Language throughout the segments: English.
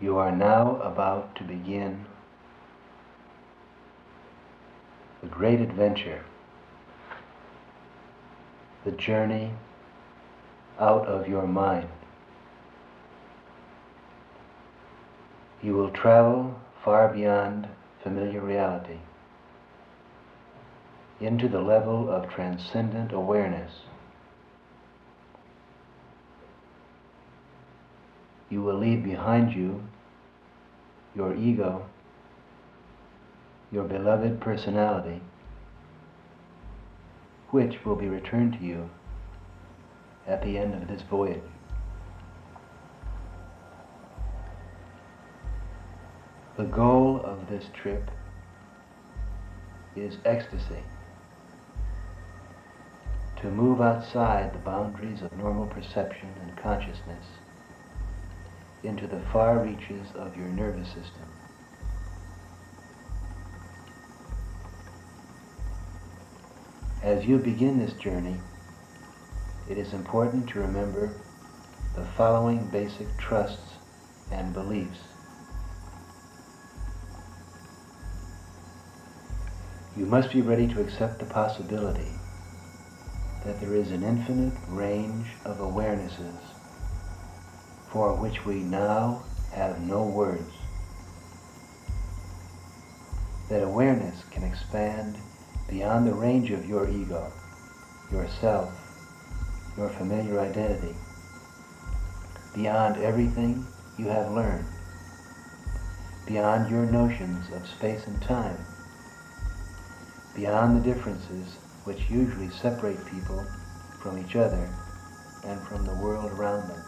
You are now about to begin the great adventure, the journey out of your mind. You will travel far beyond familiar reality into the level of transcendent awareness. You will leave behind you your ego, your beloved personality, which will be returned to you at the end of this voyage. The goal of this trip is ecstasy. To move outside the boundaries of normal perception and consciousness into the far reaches of your nervous system. As you begin this journey, it is important to remember the following basic trusts and beliefs. You must be ready to accept the possibility that there is an infinite range of awarenesses for which we now have no words. That awareness can expand beyond the range of your ego, yourself, your familiar identity, beyond everything you have learned, beyond your notions of space and time, beyond the differences which usually separate people from each other and from the world around them.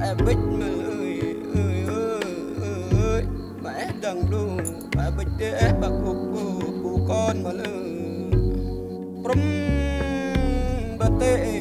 mẹ bích mẹ ơi ơi ơi ơi. Mẹ đằng đu mẹ bích đế bà cô cô con mà lơ prom bà tê.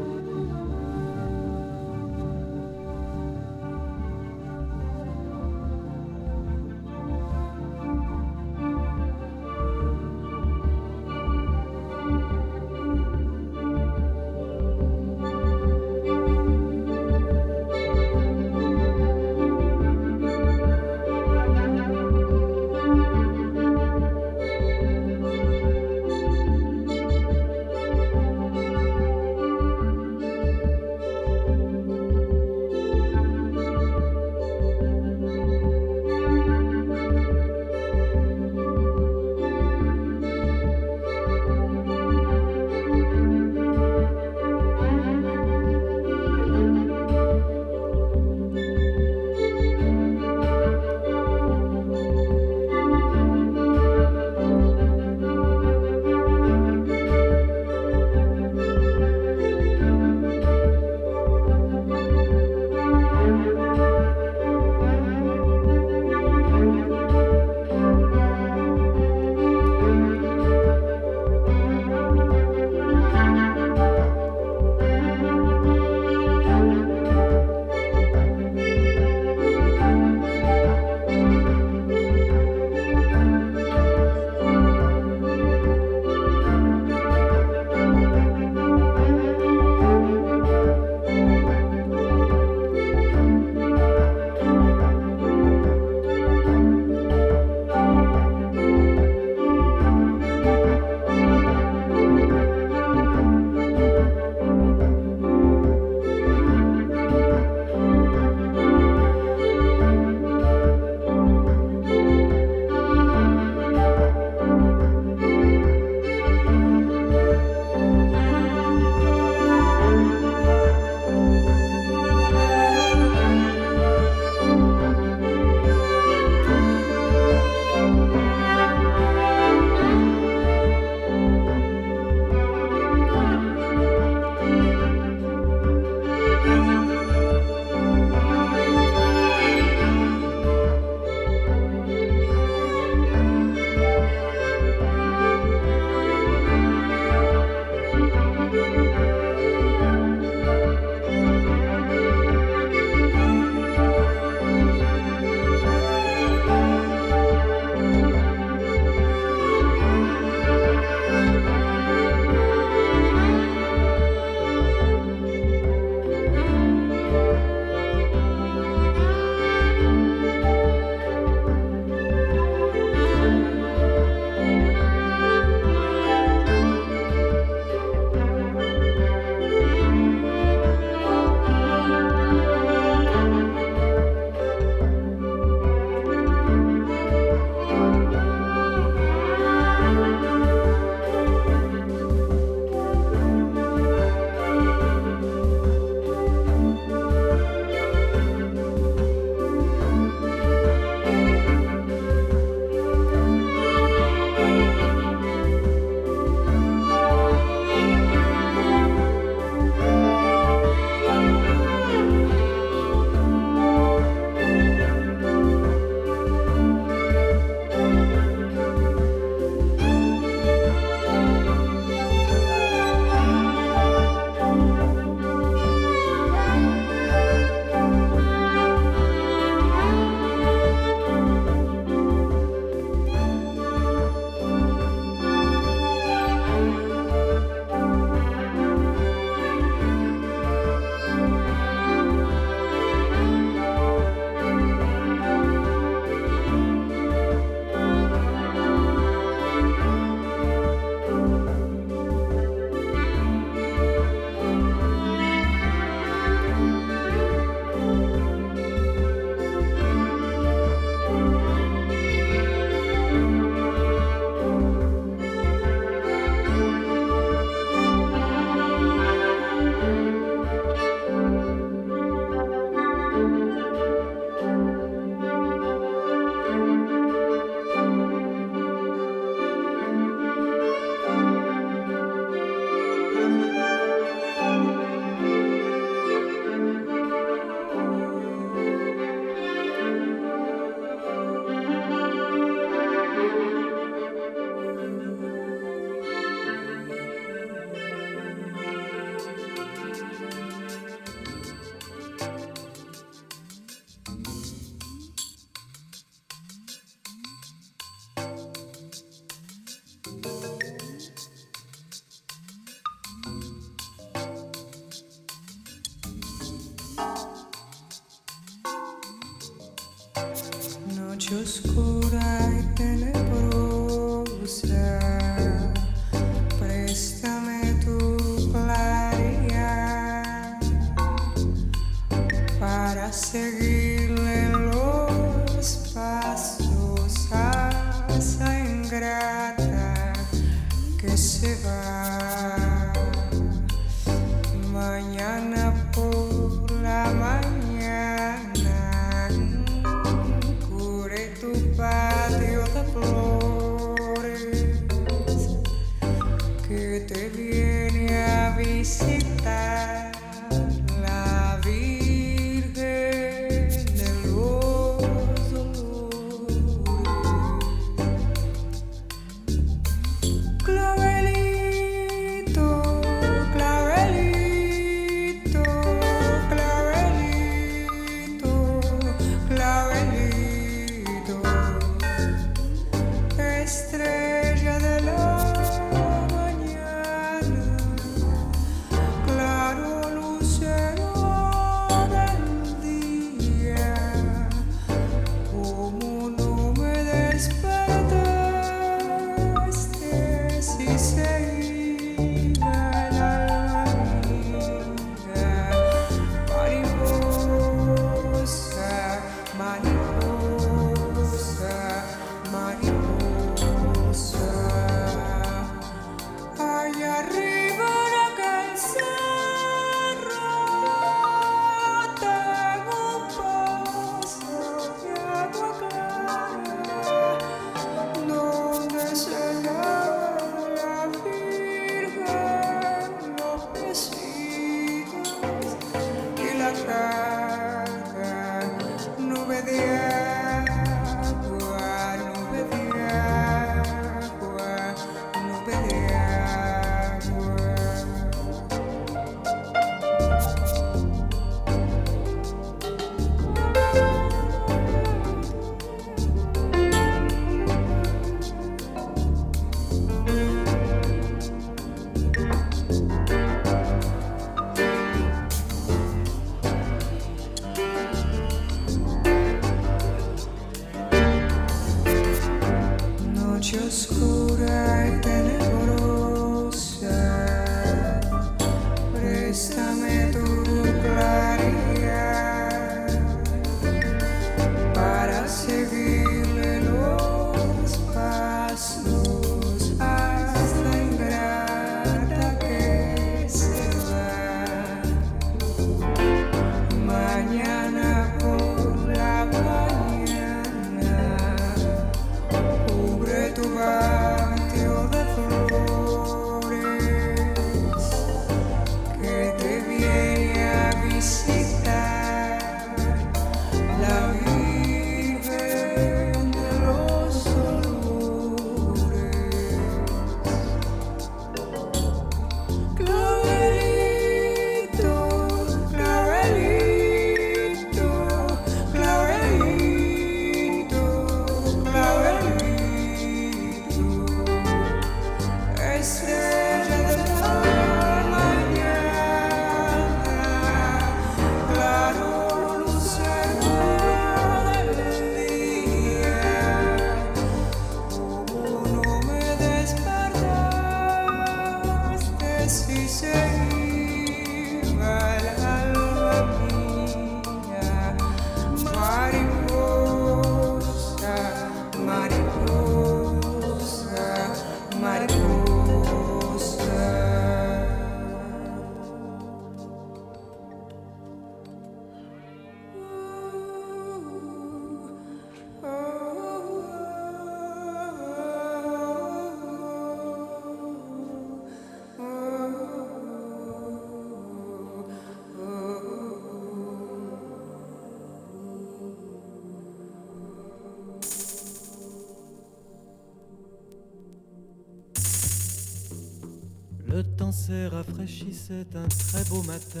c'est un très beau matin.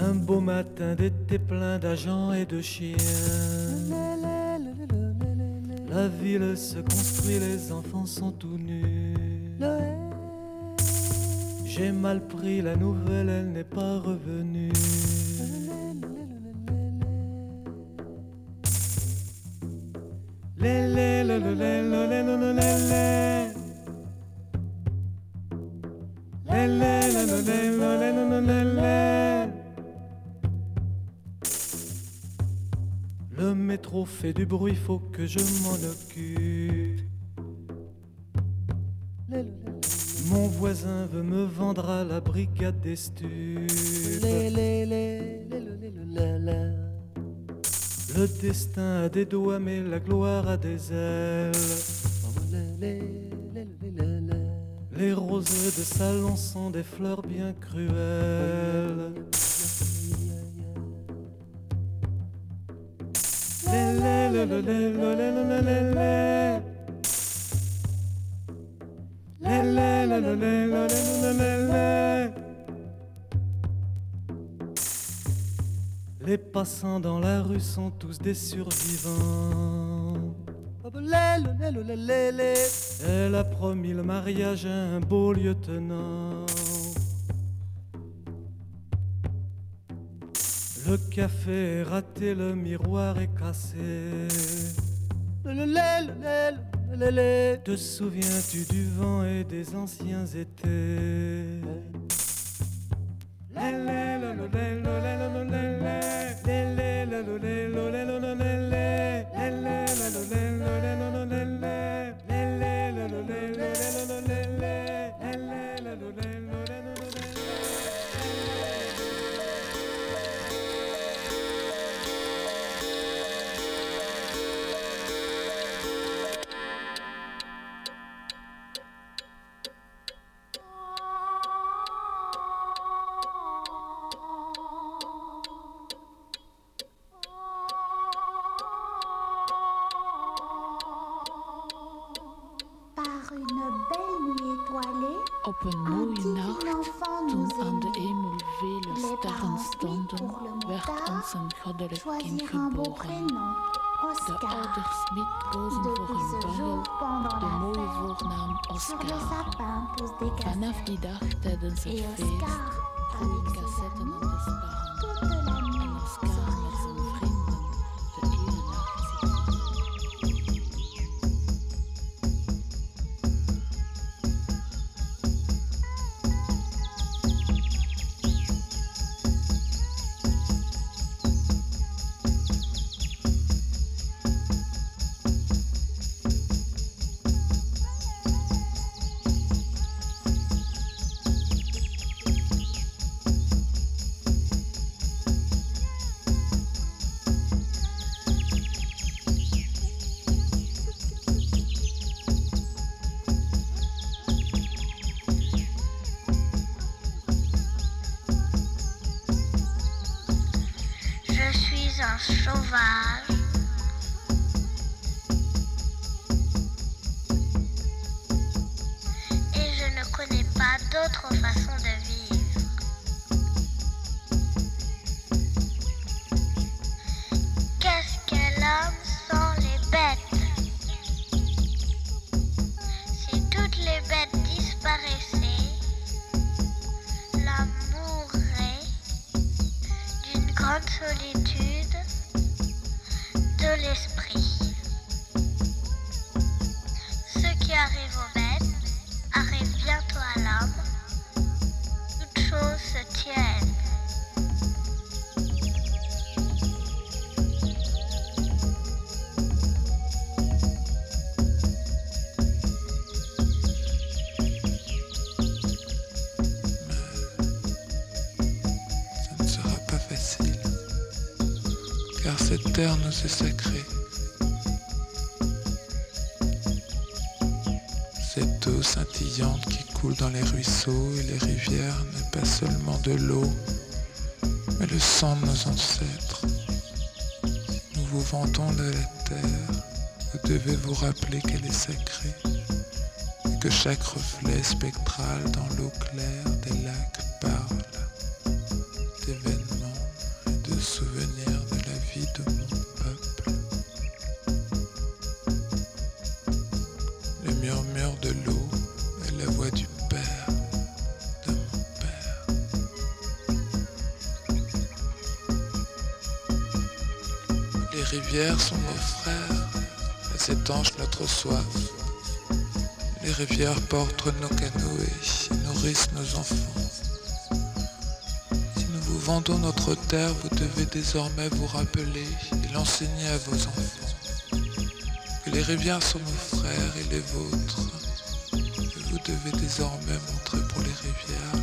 Un beau matin d'été plein d'agents et de chiens. La ville se construit, les enfants sont tout nus. J'ai mal pris la nouvelle, elle n'est pas revenue. Lé, lé, le métro fait du bruit, faut que je m'en occupe. Mon voisin veut me vendre à la brigade des stupes. Le destin a des doigts, mais la gloire a des ailes. Les roses de salon sont des fleurs bien cruelles. Les passants dans la rue sont tous des survivants. Elle a promis le mariage à un beau lieutenant. Le café est raté, le miroir est cassé. Te souviens-tu du vent et des anciens étés? Smith Rosenvorentunnel, de Mooivoornaam Oscar. Vanaf die dag tijdens feest. Car cette terre nous est sacrée. Cette eau scintillante qui coule dans les ruisseaux et les rivières n'est pas seulement de l'eau, mais le sang de nos ancêtres. Nous vous vantons de la terre, vous devez vous rappeler qu'elle est sacrée, et que chaque reflet spectral dans l'eau claire des lacs soif. Les rivières portent nos canoës et nourrissent nos enfants. Si nous vous vendons notre terre, vous devez désormais vous rappeler et l'enseigner à vos enfants. Que les rivières sont nos frères et les vôtres. Et vous devez désormais montrer pour les rivières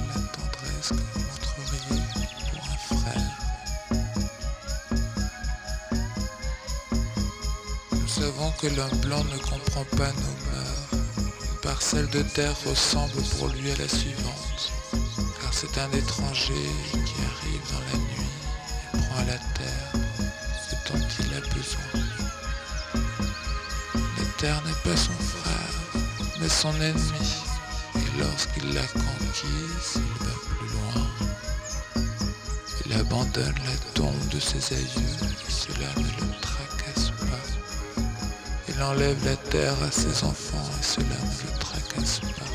que l'homme blanc ne comprend pas nos mœurs. Une parcelle de terre ressemble pour lui à la suivante, car c'est un étranger qui arrive dans la nuit et prend la terre ce dont il a besoin. La terre n'est pas son frère, mais son ennemi, et lorsqu'il l'a conquise, il va plus loin. Il abandonne la tombe de ses aïeux, et cela ne le. Il enlève la terre à ses enfants et cela ne le tracasse pas.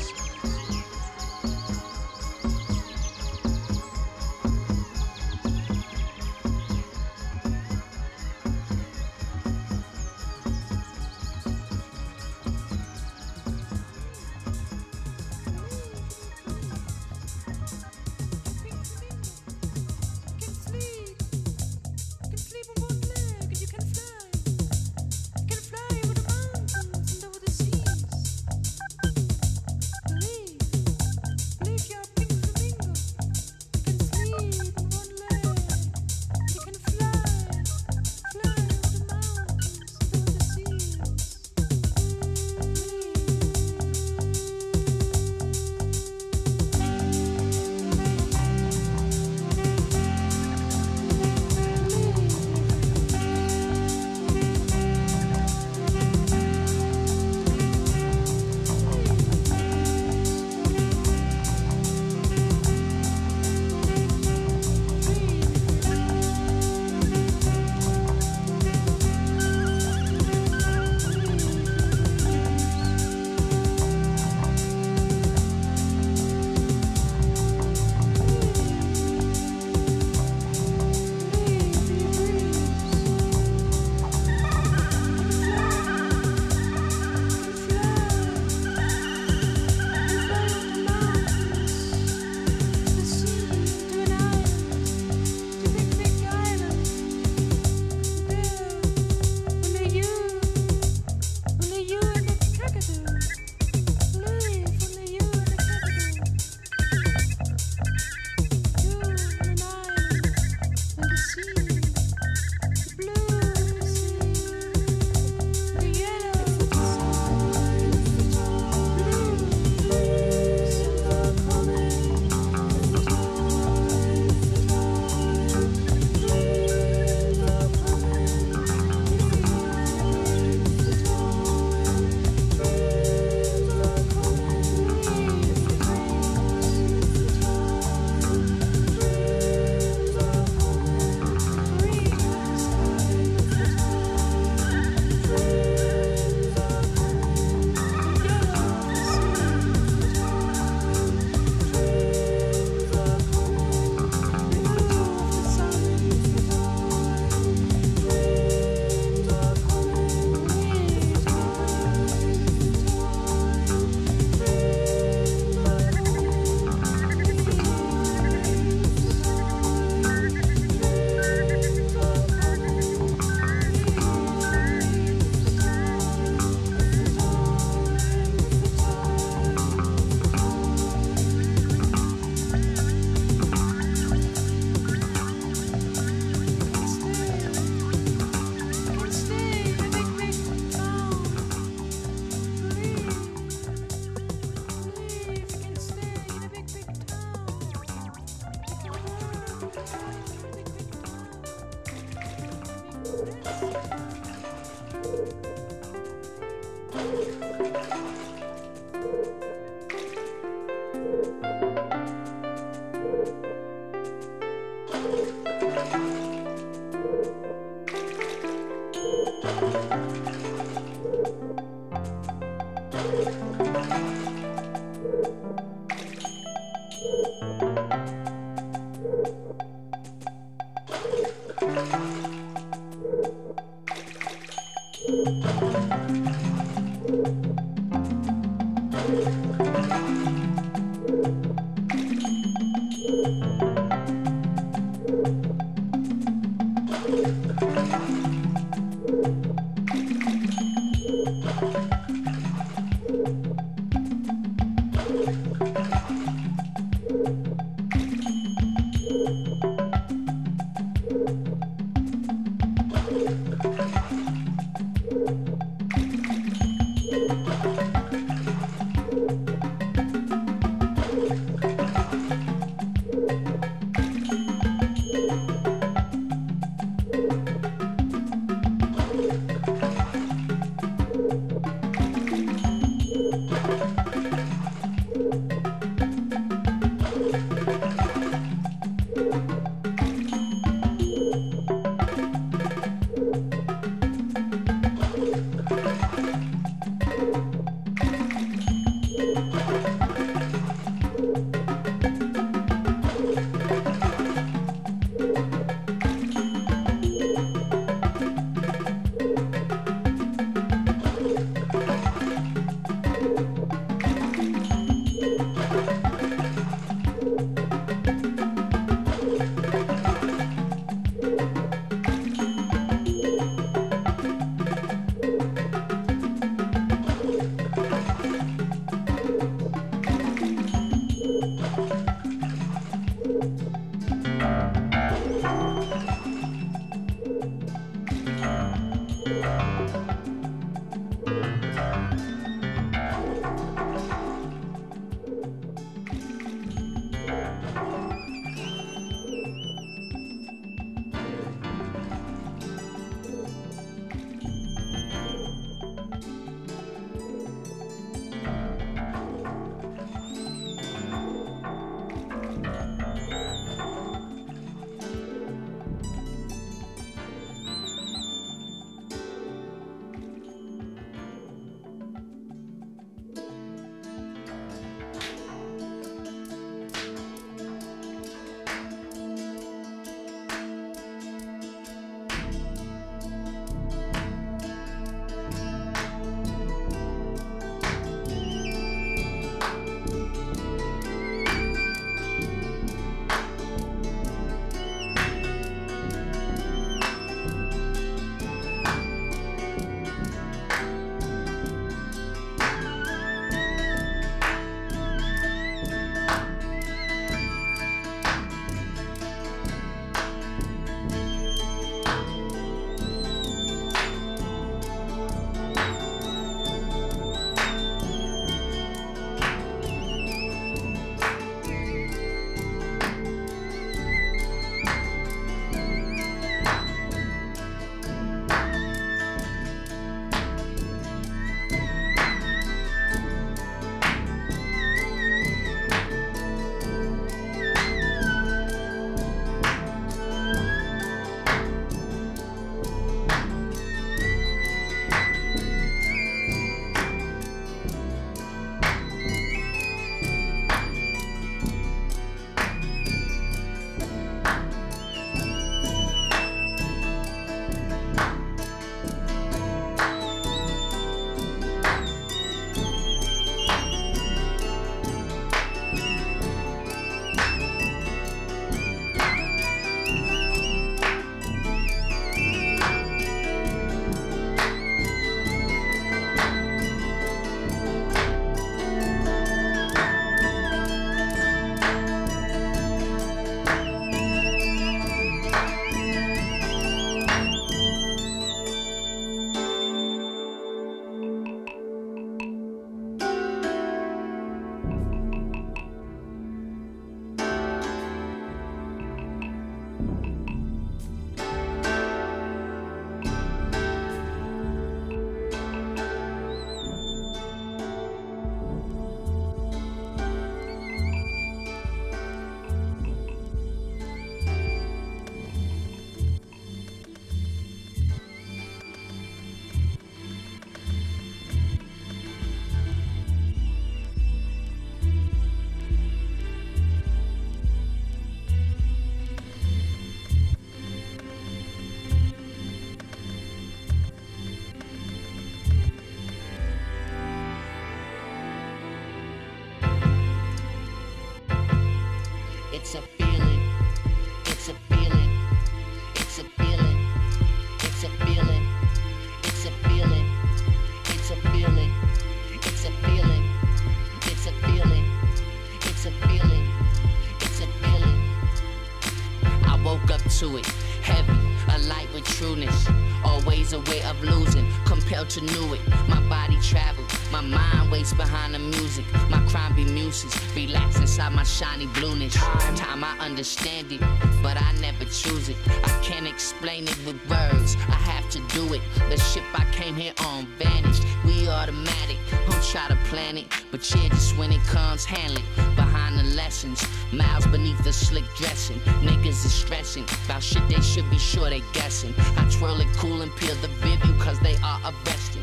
Music. My crime be muses, relax inside my shiny blueness. Time, time I understand it, but I never choose it. I can't explain it with words, I have to do it. The ship I came here on vanished. We automatic, don't try to plan it, but yeah, just when it comes, handle it. Behind the lessons, miles beneath the slick dressing. Niggas is stressing about shit they should be sure they guessing. I twirl it cool and peel the Vivu cause they are a arresting.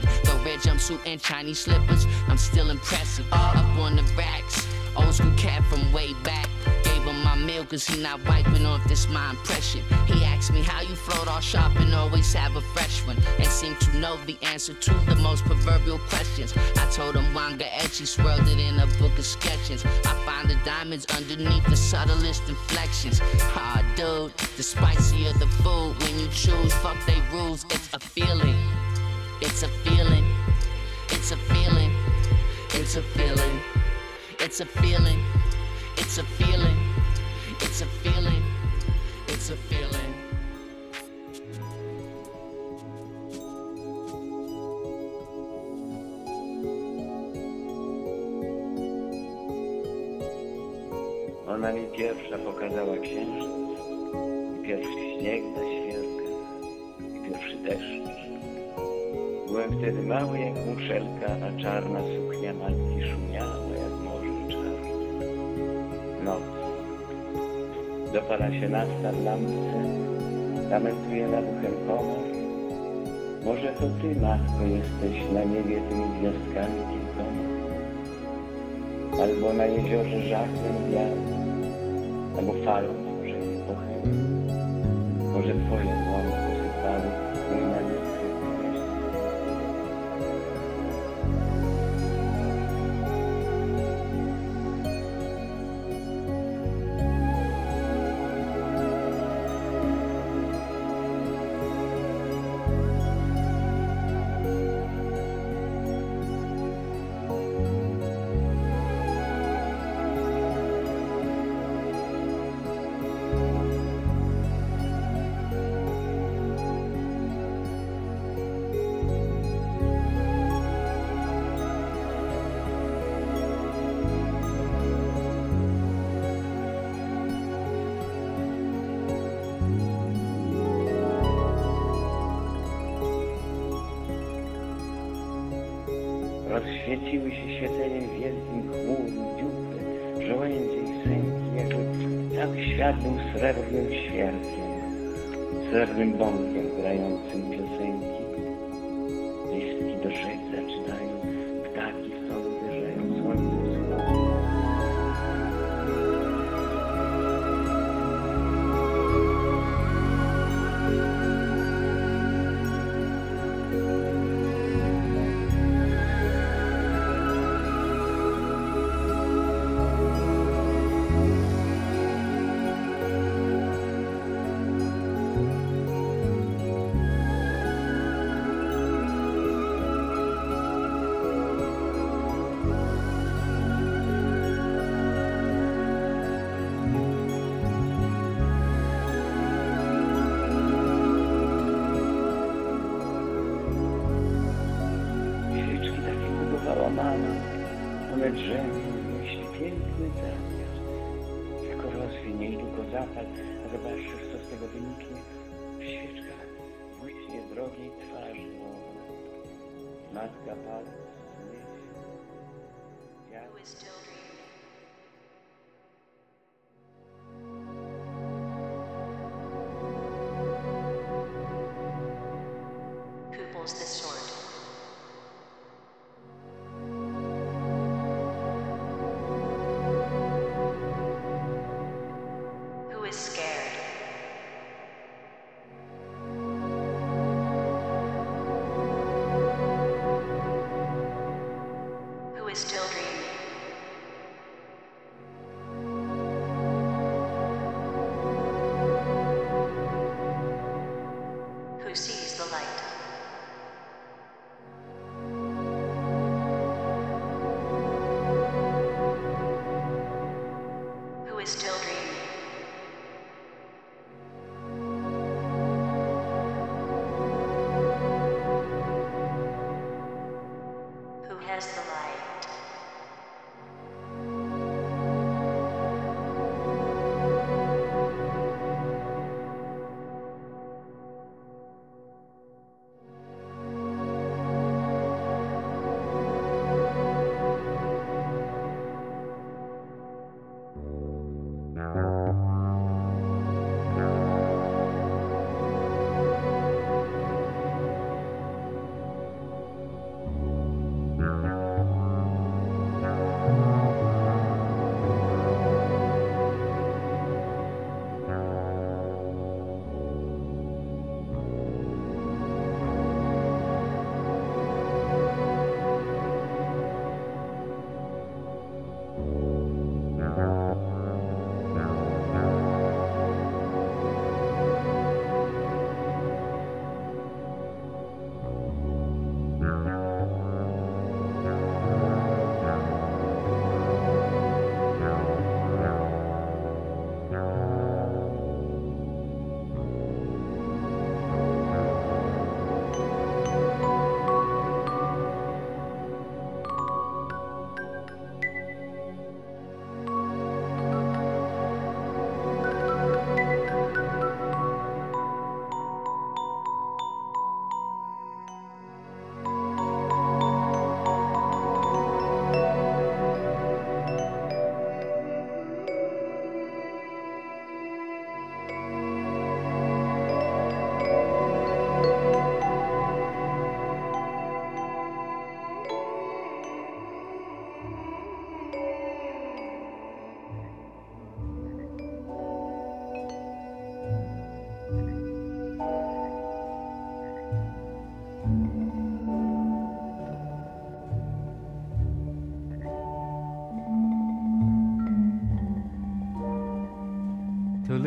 Red jumpsuit and Chinese slippers, I'm still impressive. Up on the racks, old school cat from way back gave him my meal cause he not wiping off this my impression. He asked me how you float all sharp and always have a fresh one. And seem to know the answer to the most proverbial questions. I told him Wanga Etchy swirled it in a book of sketches. I find the diamonds underneath the subtlest inflections. Ah, dude, the spicier the food when you choose, fuck they rules. It's a feeling. It's a feeling. It's a feeling. It's a feeling. It's a feeling. It's a feeling. It's a feeling. It's a feeling. Ona mi pierwsza pokazała księżyc, pierwszy śnieg na świerkach, pierwszy deszcz. Byłem wtedy mały jak muszelka, a czarna suknia matki szumiała jak morze czarne. Noc. Dopala się nasta w lampce, lamentuje nad uchem komar. Może to ty, matko, jesteś na niebie tymi gwiazdkami kilkoma. Albo na jeziorze żachlem białym, albo falą może pochyły. Może twoje dłonie posypały Rozświeciły się świeceniem wielkim chmur, dziupy, żołędzie i sęki, jakby cały świat był srebrnym świerkiem, srebrnym bąkiem grającym piosenki. Listki do rzek One drzemią, myśli piękny zamiar. Tylko rozwinie i tylko zapal, a zobaczysz, co z tego wyniknie. W świeczkach błyśnie drogiej twarzy. Matka zniesie. Dziad-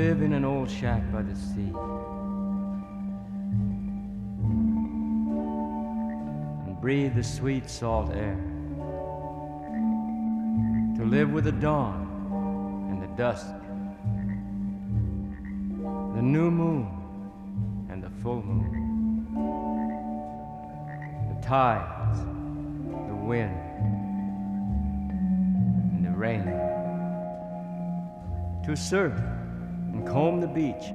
live in an old shack by the sea. And breathe the sweet salt air. To live with the dawn and the dusk, the new moon and the full moon, the tides, the wind, and the rain. To surf and comb the beach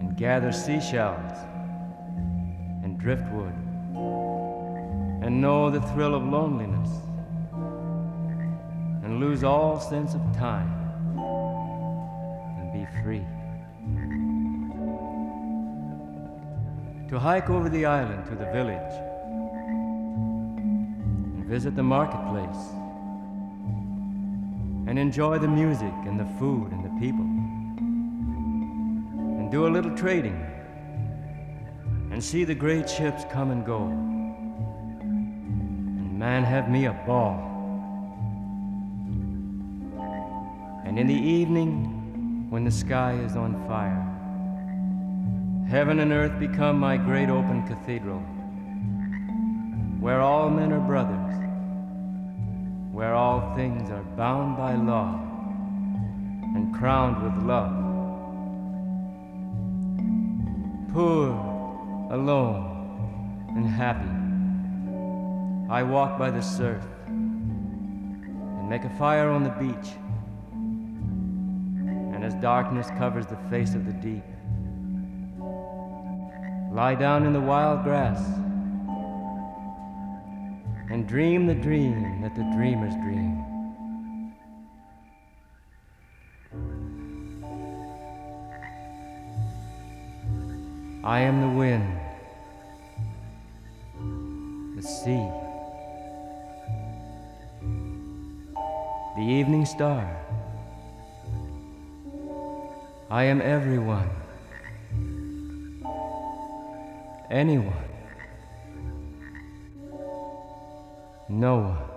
and gather seashells and driftwood and know the thrill of loneliness and lose all sense of time and be free. To hike over the island to the village and visit the marketplace and enjoy the music and the food and the people. And do a little trading and see the great ships come and go. And man, have me a ball. And in the evening, when the sky is on fire, heaven and earth become my great open cathedral, where all men are brothers where all things are bound by law and crowned with love. Poor, alone, and happy, I walk by the surf and make a fire on the beach. And as darkness covers the face of the deep, lie down in the wild grass and dream the dream that the dreamers dream. I am the wind, the sea, the evening star. I am everyone, anyone. No.